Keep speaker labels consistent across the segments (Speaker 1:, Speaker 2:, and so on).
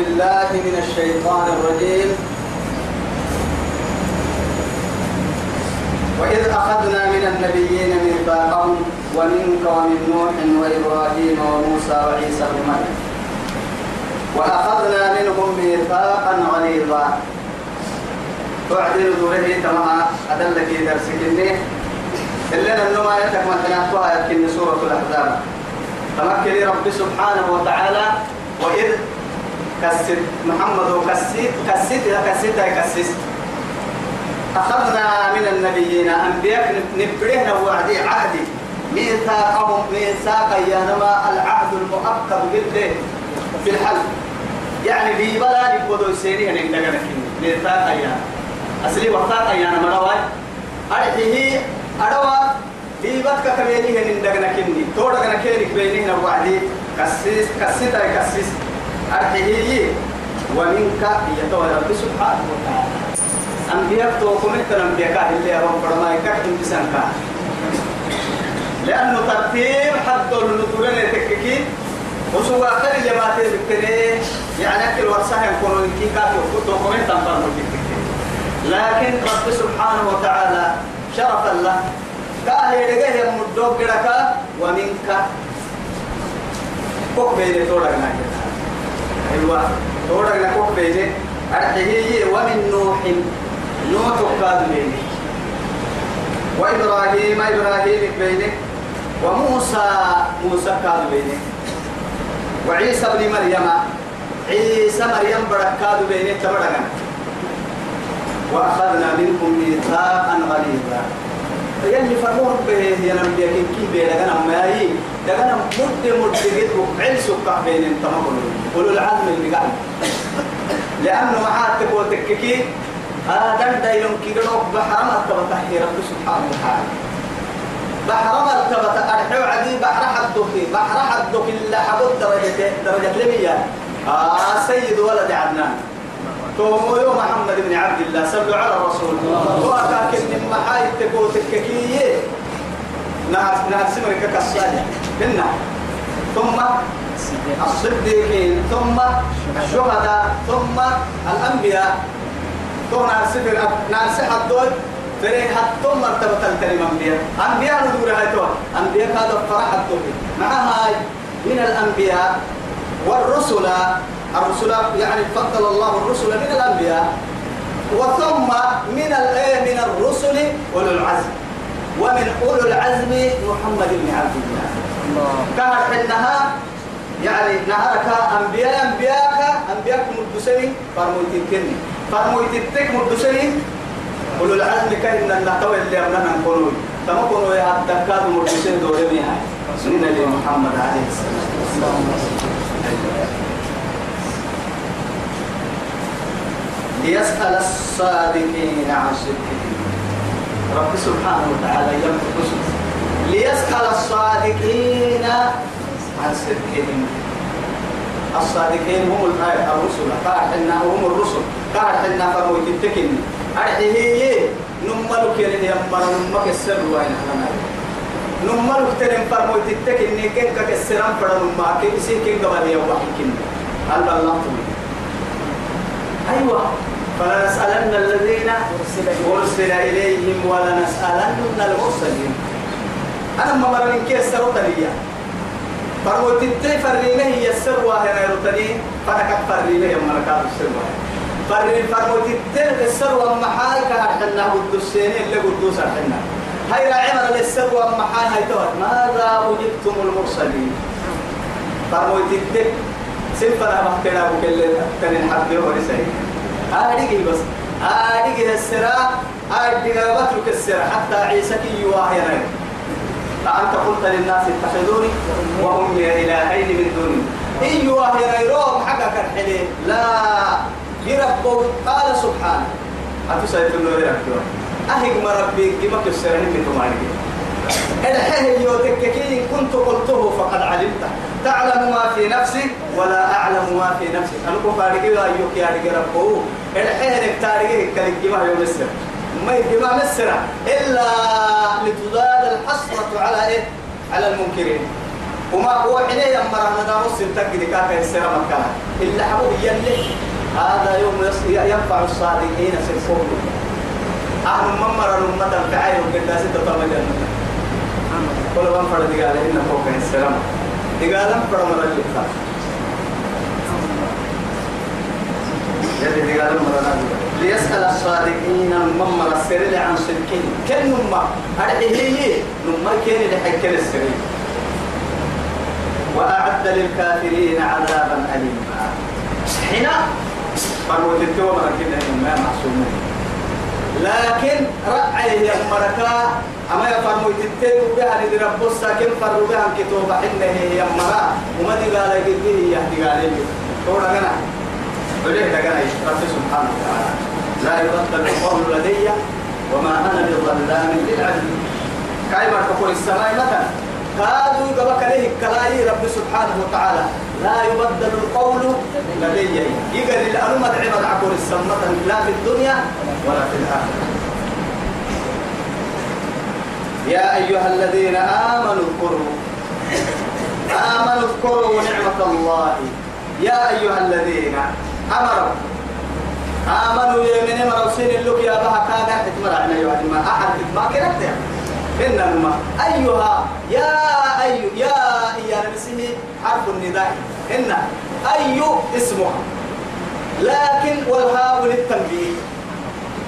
Speaker 1: بالله من الشيطان الرجيم. وإذ أخذنا من النبيين ميثاقهم ومنك ومن نوح وإبراهيم وموسى وعيسى بن مريم. وأخذنا منهم ميثاقا غليظا. تعدل دوره تمام أدلك درسك إلا أنه ما يتكمل يمكن سورة الأحزاب. تمكن رب سبحانه وتعالى. وإذ كسد محمد كسيت كسيت إذا كسيت كسيت أخذنا من النبيين أنبياء نبرهنا وعدي عهدي ميثاقهم ميثاقا ينما العهد المؤكد بالله في الحل يعني في بلا نبودو سيري هنك كني ميثاقا يا أصلي وثاقا يا نما رواي أرحيه أدوا في بتك كبيري هنك دغنا كني تو دغنا كيرك بيني هنا وعدي كسيس كسيتا كسيس أرحيه ومنك يتوى رب سبحانه وتعالى. أنبياء توكم أنت أنبياء اللي أبغى فرما يكتم بسنكا لأنه ترتيب حد النطولين يتككي وسوى آخر جماعة بكتني يعني أكل ورسها يكونوا كي كافي توكم أنت لكن رب سبحانه وتعالى شرفا له قال يدقه يمدوك كدكا ومنك. كوك بيني تورقنا أيوة. تورقنا كوك بيني أرحيه ومن نوح. نوح قاد بينه وإبراهيم إبراهيم بينه وموسى موسى قاد بينه وعيسى بن مريم. عيسى مريم بركاد بينه تبرنا وأخذنا منكم ميثاقا غليظا. يلي فرموه به ينبي كي بي دغنا ماي دغنا مد مد عيل سكح بين تمام قولوا العزم اللي قال. لأنه معاتك وتككي هذا دايلون كيدروك بحر ما تبتحي رب سبحانه وتعالى. بحر ما تبت أرحو عدي بحر حدك. بحر حدك إلا حبط درجة درجة لمية. آه سيد ولد عدنان. تومو يوم محمد بن عبد الله صلوا على الرسول. وأكاك من محايد تكو تككي. نهار نهار سمرك كالصالح. هنا ثم الصديقين ثم الشهداء ثم الأنبياء. ثم ناسفر ناسح الدول فري حتى مرتبة الكلمة أنبياء. أنبياء ندور هاي أنبياء هذا فرح الدول مع هاي من الأنبياء والرسل. الرسل يعني فضل الله الرسل من الأنبياء. وثم من من الرسل أولو العزم. ومن أولو العزم محمد بن عبد الله. كانت حينها يعني نهارك أنبياء أنبياء أنبياء مدسني فرمويتين كني. فرمويتين تك مدسني أولو العزم كان النحو اللي أمنا نقولون تما كونوا يا الدكاد مدسني دوري ميها سنة محمد عليه السلام. ليسأل الصادقين عن صدقهم رب سبحانه وتعالى يمسك ليسأل الصادقين عن صدقهم الصادقين هم الرسل. قاعدنا هم الرسل. قاعدنا فموت التكن. أرحيه نملك يلي يمر نمك السر وين إحنا نملك ترم فموت التكن. كن كسران فدا نمك؟ يسي كن قبل يوم كن؟ هل بلغتم أيوة. فلنسألن الذين أرسل إليهم ولنسألن المرسلين. أنا ما مرة كيس سرطانية فروت التي فرينه هي السر وهنا يرتني فنكت فرينه مركاب السر فرين فروت التي السر ومحاي كهرحنا والدسين اللي قدوس الحنا هاي راعمنا للسر ومحاي هاي توت ماذا وجدتم المرسلين فروت التي سنفنا بحكنا بكل تنين حد يوم رسائي هذه بس هذه السرا هذه بترك السرا حتى عيسى كي يواهي أنت قلت للناس اتخذوني وأمي إلهين من دوني. إيوه يا غيرهم حقك الحليم لا. يربوا قال سبحانه. أتسيد النور يربوا أهج ما ربي كما كسرني بتمارك الحيه يوتككين كنت قلته فقد علمت تعلم ما في نفسي ولا أعلم ما في نفسي. أنا كفارك لا يوك يا ربو الحيه نكتارك كلمة يوم السر ما يجمع مسرة إلا لتزاد الحسرة على إيه؟ على المنكرين. وما هو حين يمر أنا نص تجد كاكا يسير مكان. إلا حبوب يلي. هذا يوم ينفع الصادقين سيكون أهل ممر الأمة الفعاية وقد ستة طمجة كل من فرد قال إن فوق السلام قال فرد مرة اللي يلي قال مرة ليسأل الصادقين ممر السرير عن صدقين كل نما هي نما كان لحكي السرير وأعد للكافرين عذابا أليما. هنا فروت التوبة كده ما محسومين لكن رأي يا مركا أما يفرموا تتين بها ندي رب الساكن فروا بها كتوبة إنه هي مرا وما دي قال يجي هي دي قال يجي تقول أنا وليه لقنا رب سبحانه وتعالى. لا يبطل القول لدي وما أنا بظلام للعبد كايما تقول السماء مثلا. كادوا قبك له كلاي رب سبحانه وتعالى. لا يبدل القول لدي. يقل الألمة عبد عقول السمة لا في الدنيا ولا في الآخرة. يا أيها الذين آمنوا اذكروا. آمنوا اذكروا نعمة الله. يا أيها الذين أمروا. آمنوا يا من مرسين اللوك يا بها كان تتمر عنا يا ما أحد ما كنت إنما أيها يا أي يا يا نفسه حرف النداء. إن أي اسمها لكن والهاء للتنبيه.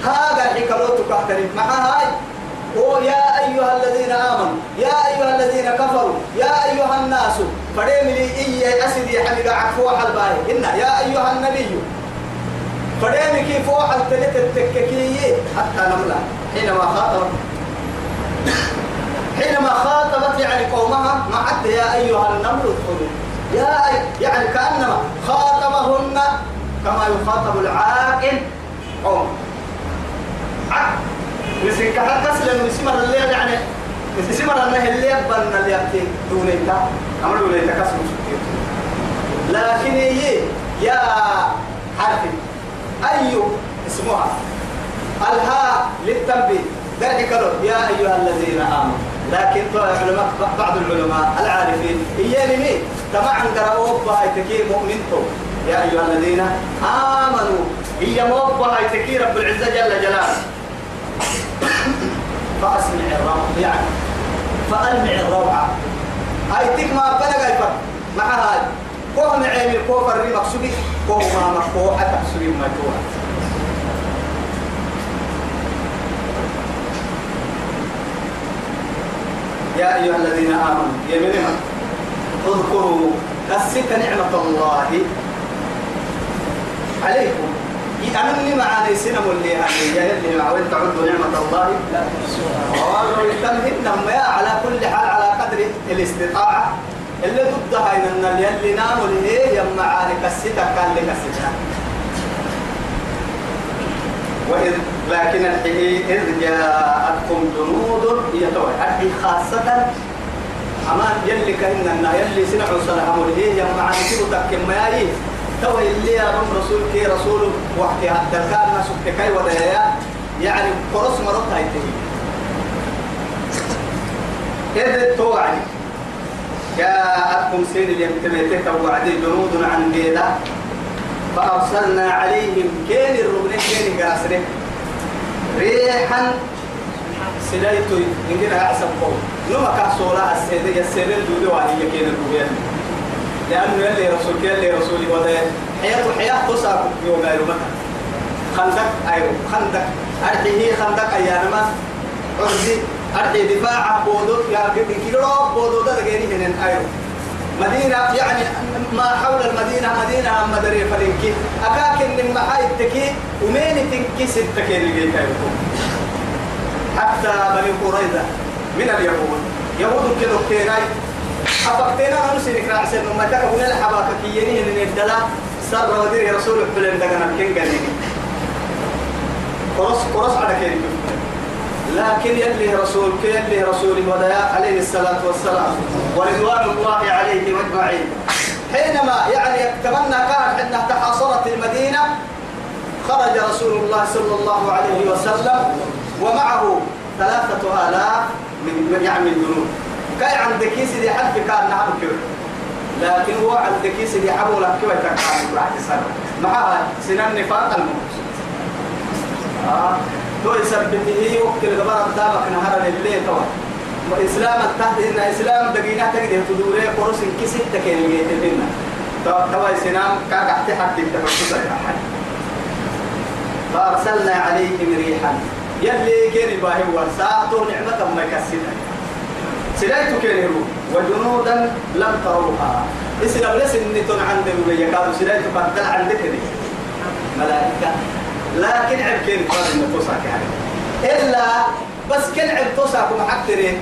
Speaker 1: هذا حكروتك احترم مع هاي. هو يا أيها الذين آمنوا. يا أيها الذين كفروا. يا أيها الناس. فريم لي إيه أسدي حمد عفو حلباي إن يا أيها النبي. فريم كيف وحل تلت التككي حتى نملأ. حينما خاطب حينما خاطبت يعني قومها ما عد يا أيها النمل ادخلوا. يا أي يعني كأنما خاطبهن كما يخاطب العاقل قوم. مسك حتى سلم مسمر الليل يعني مسمر أنه اللي يبنى اللي يبتين دونيتا أمر دونيتا كسب لكن هي يا حرف أي اسمها. الهاء للتنبيه. ذلك يا أيها الذين آمنوا. لكن علماء بعض العلماء العارفين. إياني مين تمعن قرأوا بها مؤمنتم يا أيها الذين آمنوا. هي موبها يتكي رب العزة جل جلاله. فأسمع الروعة يعني فألمع الروعة هاي ما بلغ يفر مع هاي كوه معيمي كوه فري مقصودي كوه ما مكوه حتى مقصودي مجوع يا أيها الذين آمنوا يا منهم اذكروا كسك نعمة الله عليكم. أنا اللي معاني سنم اللي هذه يا اللي مع وين تعدوا نعمة الله؟ لا. تحصوها يتمهن يا على كل حال على قدر الاستطاعة. اللي ضدها إن اللي ناموا اللي يا معاني كسيتا كان لي كسيتا. وإذ لكن الحين إذ جاءتكم جنود يتوى الحين خاصة أما يلي كهن يلي سنعوا سلام اللي يا معاني كيلو تكيم ما يجي تو اللي يا رسول كي رسول وحكي حتى كان ناس كي ودايا يعني قرص مرات هاي إذ توعد. جاءتكم سين اليمتميتة توعد جنود عن بيدا فأرسلنا عليهم كين الربن كين قاسره ريحا سلايتو إنجنا أحسن قول نما كحصولا السيدة السيدة الجودة وهي كين الربن لأنه يلي رسول يلي رسولي وده حياة حياة تصاب يوم يوم خندق أيوه خندق. أرحيه خندق أيانما عرضي أرحي دفاع بودو يا كيلو بودو ده غيري هنن أيوه. مدينة يعني ما حول المدينة مدينة مدري فلنكي. أكاكن من محاي التكي ومين تنكي ستكي اللي جيت حتى بني قريظة من اليهود. يهود كده كتيراي حبكتنا أنا سيرك رأسي ما تكبنا الحباك كيني إن الدلا سر ودير رسول بلن دعنا كين قالين قرص قرص على كين لكن يلي رسول يلي رسول ودايا عليه الصلاة والسلام ورضوان الله عليه أجمعين. حينما يعني يتمنى كان أنها تحاصرت المدينة خرج رسول الله صلى الله عليه وسلم ومعه ثلاثة آلاف من يعني من جنود كاي عندك يسدي حد كان نعم كبر لكن هو عندك يسدي حبو لك كيف تكاد راح تسرع معها سنان نفاق الموت. آه. تو يثبته وكل غبار قدامك نهار الليل طبعا. وإسلام التحت إن إسلام دقينا تقدر تدوري قرص كيسي تكين جيت لنا توا سنام كاك أحتي حد تفكسر فأرسلنا عليهم ريحا. يلي كين باهي ورساته نعمة ما يكسرها سلايت كيرو وجنودا لم تروها. إسلام إن عند يكاد سلايت قد عندك ملائكة. لكن عب كين قال إن توسع يعني إلا بس كن عب توسع كم حكتري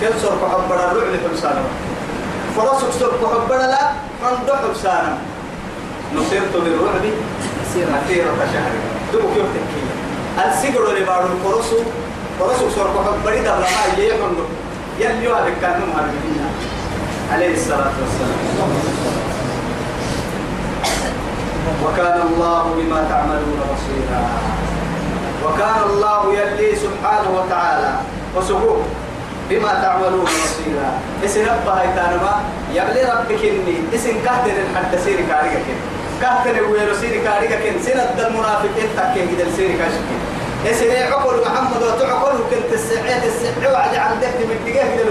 Speaker 1: كن صور كحب بڑا رعب حبسانا فرسك صور كحب بڑا لا من دو حبسانا نصيرت للرعب مسيرة شهر دوبك يوم تكية السيجر اللي بارو الفرسو فرسك صور كحب بڑي دبلا ما يحن يلي هذا كان مهربين. عليه الصلاة والسلام. وكان الله بما تعملون بصيرا. وكان الله يلي سبحانه وتعالى وسبوه بما تعملون بصيرا. اسم ربها يتانما يبلي ربك إني. اسم كهتر الحد سيري كاريكا كهتر ويرو سيري كاريكا كن سنة المنافقين تكين كده سيري كاشكين. اسم عقل محمد وتعقل كنت السعية السعية وعد عندك من دقيقة كده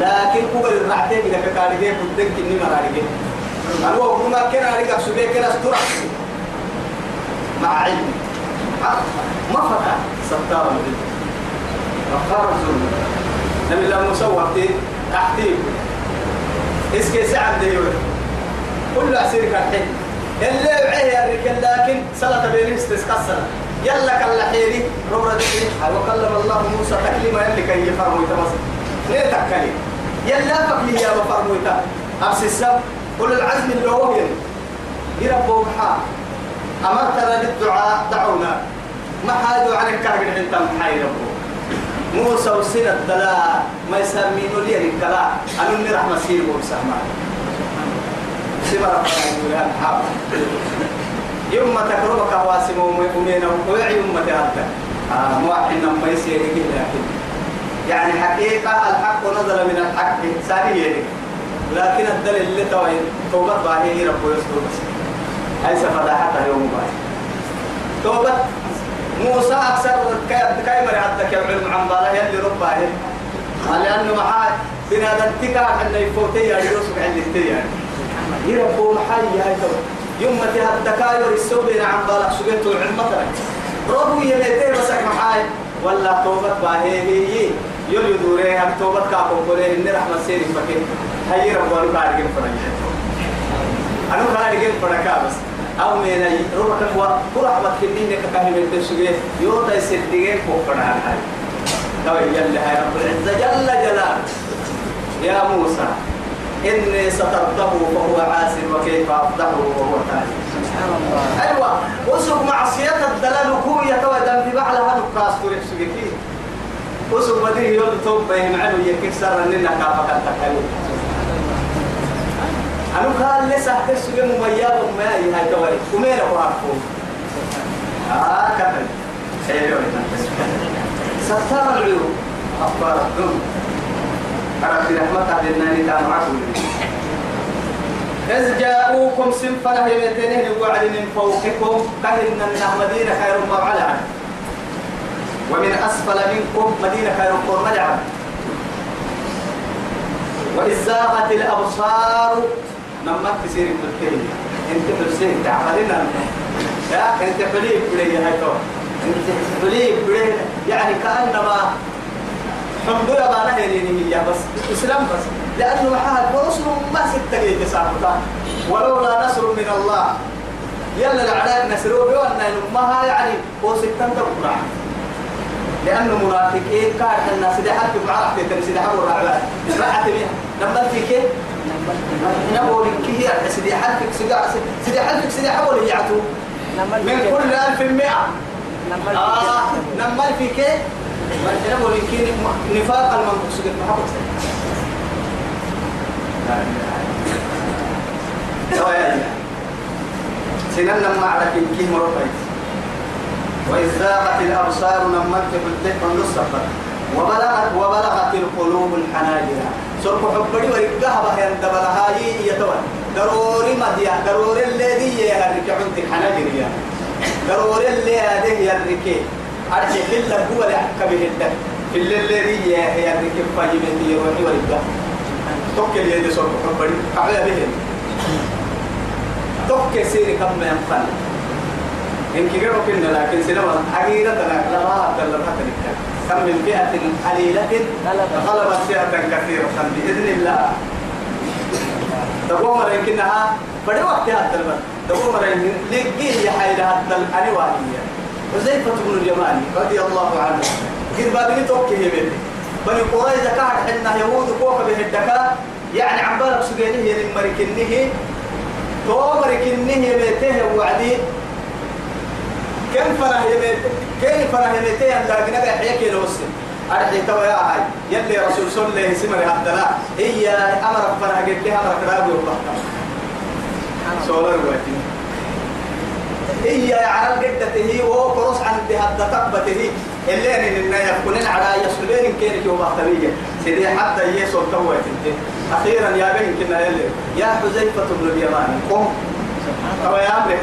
Speaker 1: لكن قبل الرعتين كده كاريكا بدك إني مراريكا أنا وما كان عليك سبيك كنا أسترع. مع علم. ما فتح ستار الدين غفار الظلم. نبي الله مسوى تحتيب اسكي سعد ديوه كل أسير كالحين اللي وعيه الرجال لكن سلطة بين استسقصنا يلا كالحيري ربنا دي وكلم الله موسى تكليما يلي كي يفرموا يتمسك ليه تكلم يلا فكلي يا بفرموا يتمسك أبس السبب. كل العزم اللي هو يربوا محا. أمرتنا بالدعاء دعونا. ما حادوا عن الكرب أنت محاي ربو موسى وسنة الدلاء ما يسمينوا لي الكلاء أنا رحمة سير وبسهما سيما ربنا يقول يوم تكرمك واسم ومينا ويعي يوم ما تهدى. آه ما يسير لكن يعني حقيقة الحق نزل من الحق. ساري لكن الدليل اللي توي توبة باهي رب يسوع بس هاي سفداحتها يوم باهي. توبة. موسى أكثر كاي مري عندك يا علم عن بالا يلي رب باهي. لأنه معاه بنادم تكا أن يفوتي يا يوسف عند التيار يربو محي هاي توبة. يوم تهدكا يرسو بين عن بالا سجنت العلم مثلا. ربو يميتي بسك محاي. ولا توبة باهي هي. يلي دوري هم توبة كاكو قولي إن رحمة سيري فكين هاي ربو أنو كارجين فرنجي. أنو كارجين فرنجا بس. أو من أي روح كوا كل رحمة كنين كاهي من تسوي يوتا يسدقين فوق فرنجا هاي. توي يلي هاي رب العزة. جل جلاله. يا موسى إني سترته فهو عاسر وكيف أفضحه وهو تالي. سبحان الله. أيوة. وسوق معصية الدلال هو يتوى دم ببعل هذا الكاس كوريك سجكي وسوق بديه يود توب بهم عنه يكيك سر لنا كافك التكاليف أنا قال لسه كسر مميز ما هي توي ومين أبو عفو. آه كمل. أيوة ستار العيوب أخبار الذنب عرفت رحمة هذه الناني كانوا عقل إذ جاءوكم سنفنا هيبتين الوعد من فوقكم كهن من مدينة خير مرعلة ومن أسفل منكم مدينة خير مرعلة وإذ زاغت الأبصار نمت تسير الكلمة إنت حسين تعملنا يا إنت فليك بلي هاي إنت فليك بلي. يعني كأنما الحمد لله ما نهيني هي بس. إسلام بس. لأنه محال ورسل ما ستة جيد ولولا نصر من الله. يلا العلاج نسروا بيوانا ما يعني هو ستة تقرع لأنه منافقين كارت الناس دي حد بعرف تتني سيدي حبوا الرعبات راحت بيها. في كيف؟ نبوا لك هي سيدي حلفك سيدي حلفك سيدي حبوا اللي يعتوا من كل ألف مئة. آه. نمال في كيف؟ مرحنا ولكن نفاق المنقص قد محبط سنن لما على كي مرقيت وإذ زاغت الأبصار بالتك من نصفت وبلغت وبلغت القلوب الحناجر. سرق حبري ورقها بها يندبلها يتوى ضروري مديا ضروري الذي يهرك عند الحناجر يا. ضروري هذه يهرك. أرجع كل هو لحكم الدم. في الذي يهرك فاجمتي يروحي ورقها. توكل يدي سرق حبري. قبل بهم توكل سيري كم ينفن إن كيرو كنا لكن سينما حقيقة لا هذا لا هذا كم من فئة قليلة غلبت فئة كثيرة بإذن الله. تقوم لكنها بدي وقت هذا البلد تقوم لكن يا حيل هذا الأنوانية. وزيفة بن اليماني رضي الله عنه. قد بابني توكي بني. بني قريظة كانت حنا يهود كوكا بهدكا يعني عم بالك سجينه تو مركنه بيته وعدي. كم فرح يميت كيف فرح يميتين لكن أنا حيك يلوسي أرحي توا يا هاي. يلي رسول صلى الله عليه وسلم هدنا هي أمر فرح قلت لها أمر كراب يوم سولر وقتي هي على القدة هي وهو كروس عن بهدة تقبته اللي أن إننا يكونين على يسلبين كيرك وبختبية سيدي حتى يسوع توت أخيرا يا بني كنا يلي. يا حذيفة بن اليمان. قم. توا يا أمري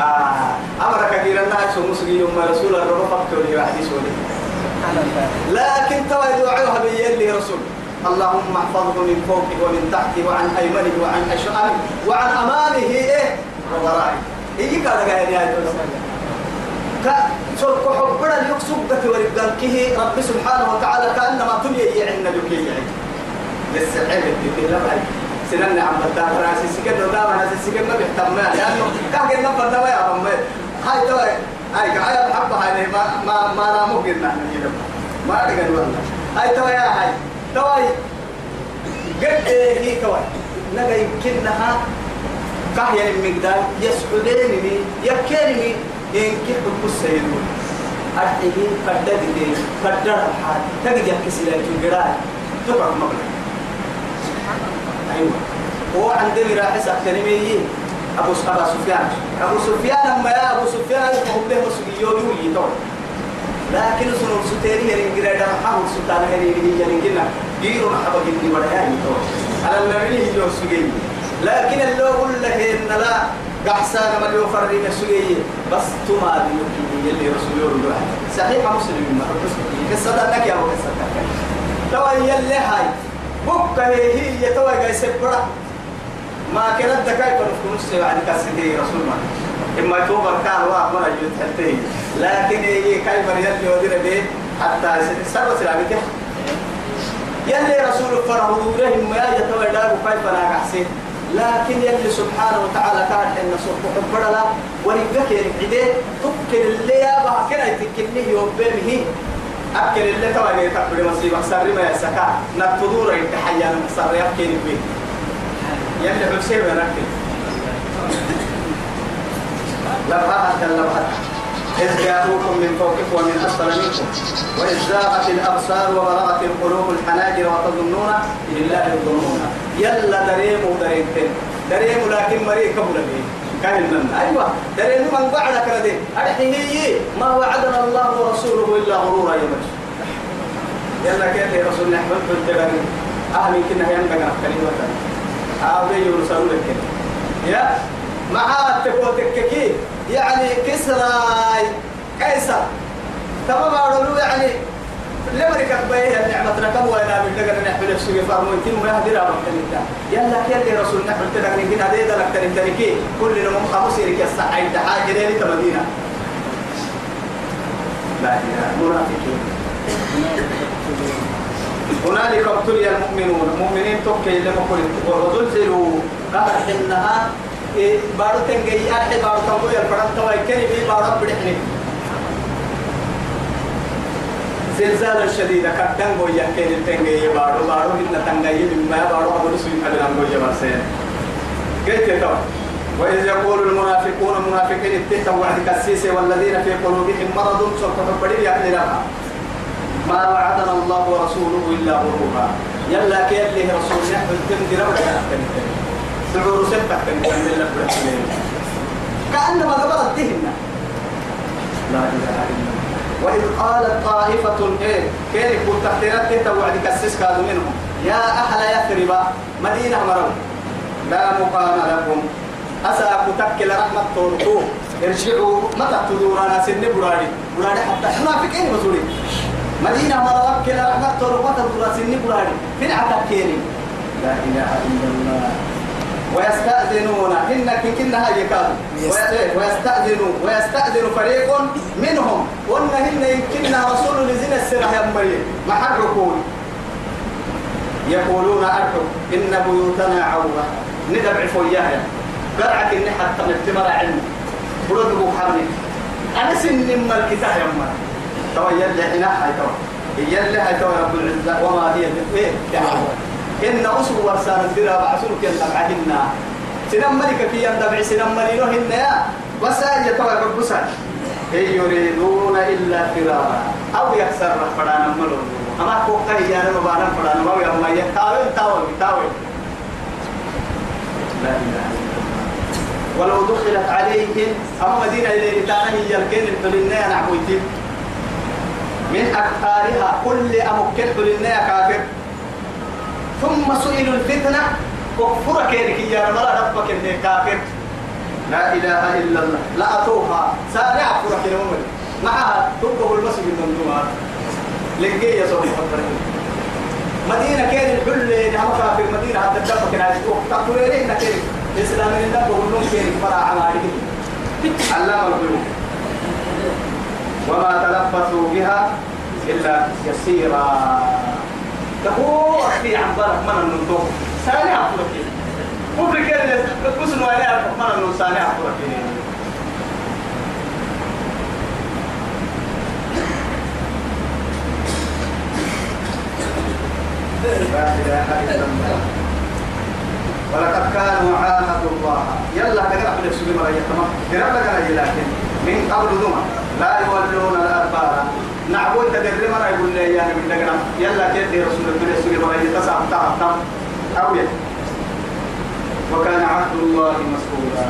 Speaker 1: آه. أمرك كثيرا لا يسوع مسلم يوم رسول الله فكر لي حديث لكن توا يدعوها بيلي رسول اللهم احفظه من فوقه ومن تحته وعن أيمنه وعن اشعاره وعن أمامه إيه؟ وورائه. يجي كذا قاعد يا سرق حبنا يكسب قت ورجالكه رب سبحانه وتعالى كأنما تلي يعنا لكي يعني لسه عيب لا بعد سنن عم بتاع راسي سكت ودا أنا سكت ما بيهتم لأنه كان قلنا بدا يا عم هاي تو هاي هاي حبة هاي ما ما ما نامو قلنا ما ادري والله هاي تو يا هاي. تو قد هي تو نجا يمكنها كهيا المقدار. يسعديني يكيني ينكح القصة أرحيه فددي فدر الحال. تجد يكسي لك الجرال تقعد مبلغ أيوة. هو عندما راح سكتني أبو أبو سفيان. أبو سفيان أما يا أبو سفيان يفهم له مسؤولية يولي تو لكن سنو ستيري هرين جريدا حاول سلطان هرين هي هرين كنا جيرو محبا جدي يعني تو على النبي هي جو سجي لكن اللي أقول له إن لا. قحسان ما لو فرق مسؤولية بس تما دي يلي رسول الله صحيح مسلم ما قصة لك يا أبو قصة تو يلي هاي. بكة هي هي توي جاي سبرة ما كانت دكاي تنفق نص بعد كاسدي رسول الله. إما توبر كان واحد حتى لكن هي كاي مريض يودي به حتى سر سلامته يلي رسول فرح دوره ما يتوي دار كيف أنا أحسن لكن يلي سبحانه وتعالى كان إن صوت حبر لا. ورجك عدي تكل اللي يا بها كنا يتكلني يوم بمه أكل اللي توا جاي تقبل مصيبة. سر ما يسكا نتدور التحيا سر يبكي نبي. يلي حسين ونكل لبها لبها إذ جاءوكم من فوقكم ومن أسفل منكم. وإذ زاغت الأبصار وبلغت القلوب الحناجر وتظنون بالله الظنون يلا دريم ودريم دريم لكن مريء قبل كان أيوة. دريم من بعدك ردي أرحيه ما وعدنا الله ورسوله إلا غرورا يا مجد. يلا كيف يا رسول الله؟ أحمد بن جبل أهل كنا ينبغى كلمة أبي يرسلوا لك يا معاه تكوتك يعني كسرى قيصر تمام أقولوا يعني لمرك بيه النعمة ركبوا وإنا من لقنا نحمل السوق فارمو يتم ما أبو كنتا يلا كيلي رسول نحمل تلك نجين هذه دلك ترين تركي كل نمو خمس يرك يستحي تحاجر لي تمدينة لا إله منافقين هنالك ابتلي المؤمنون. المؤمنين توكي لما قلت وزلزلوا قال إنها بارو تنجي أحد بارو تنجي الفرن تواي كني بي بارو بدحني زلزال شديد. كتن بويا كين تنجي بارو. بارو إن تنجي مما بارو. أبو نسوي كلام بويا برسين قلت تو وإذ يقول المنافقون المنافقين اتقوا وعد كسيسة والذين في قلوبهم مرض. سوف بدل يعني لها ما وعدنا الله ورسوله إلا غرورا يلا كيف له رسول يحمل تنجي ربنا سعور من لك كأنما قبلت دهنا لا إله إلا الله وإذ قالت طائفة إيه كان يقول تحتيرات توعد كسس كادوا منهم يا أهل يثرب مدينة مرم لا مقام لكم. أسا كتك رحمة توركو ارجعوا متى تدورنا؟ سن برادي. برادي حتى منافقين مسؤولين مدينة مرم كلا رحمة توركو متى تدورنا؟ سن برادي. فين عتكيني؟ لا إله إلا الله. ويستأذنون. إنك كنا هاي كان ويستأذنون. ويستأذن فريق منهم. وأن هن يمكننا رسول لزين السنة يا مريم محركون يقولون أرحب إن بيوتنا عورة. ندبع فوياها. قرعك إني حتى نتمر علم. برد أبو حمد. أنا سن ما الكتاب يا أمه تو يلي هنا هاي تو يلي هاي تو رب العزة. وما هي إيه؟ إن أسر ورسان الدرا بعسلك يندبعهن سنم ملك في يندبع سنم ملينو هن يا. وسائل يتوى ببسا إن يريدون إلا فرارا. أو يكسر فرانا ملو أما كوكا يانا مبانا فرانا ما يوم يتاوي تاوي تاوي لا ولو دخلت عليهم أما مدينة إلى إتانا هي الكين الحلنية نعويتين من أكثارها كل أمكن حلنية كافر. ثم سئلوا الفتنة وكفر كيرك يا مرا ربك إني كافر. لا إله إلا الله. لا أتوها. سارع فرق الأمر معها تبقى المسجد من دمار لقي يا صوت مدينة كان الحل نعم كافر. مدينة حتى كان عايز تقول ليه إنك الإسلام من الدفع كلهم كان فرع عمالك علام الغيوب. وما تلفظوا بها إلا يسيرا تهو أخي عن برك من النطوق ساني أفرك كفر كده كسن ولا من النطوق ساني أفرك ولقد كانوا عاهدوا الله يلا تقرأ في السوري مرة تمام قرأ لك لكن من قبل ذمة لا يولون الأدبار نعبود تدري مرة يقول لي يعني من دقنا يلا كيف رسول الله السوري مرة يتسع تام أوي وكان عهد الله مسؤولا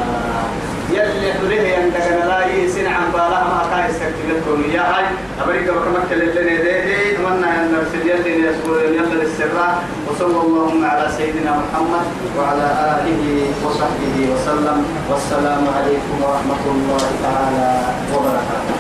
Speaker 1: يلي حريه يندقنا لا يسين عن بالها ما كان يستكتلتهم يا هاي أمريكا وكمك اللي دي دي أتمنى أن نرسل يلي يسكول يلا للسراء وصلى اللهم على سيدنا محمد وعلى آله وصحبه وسلم والسلام عليكم ورحمة الله تعالى وبركاته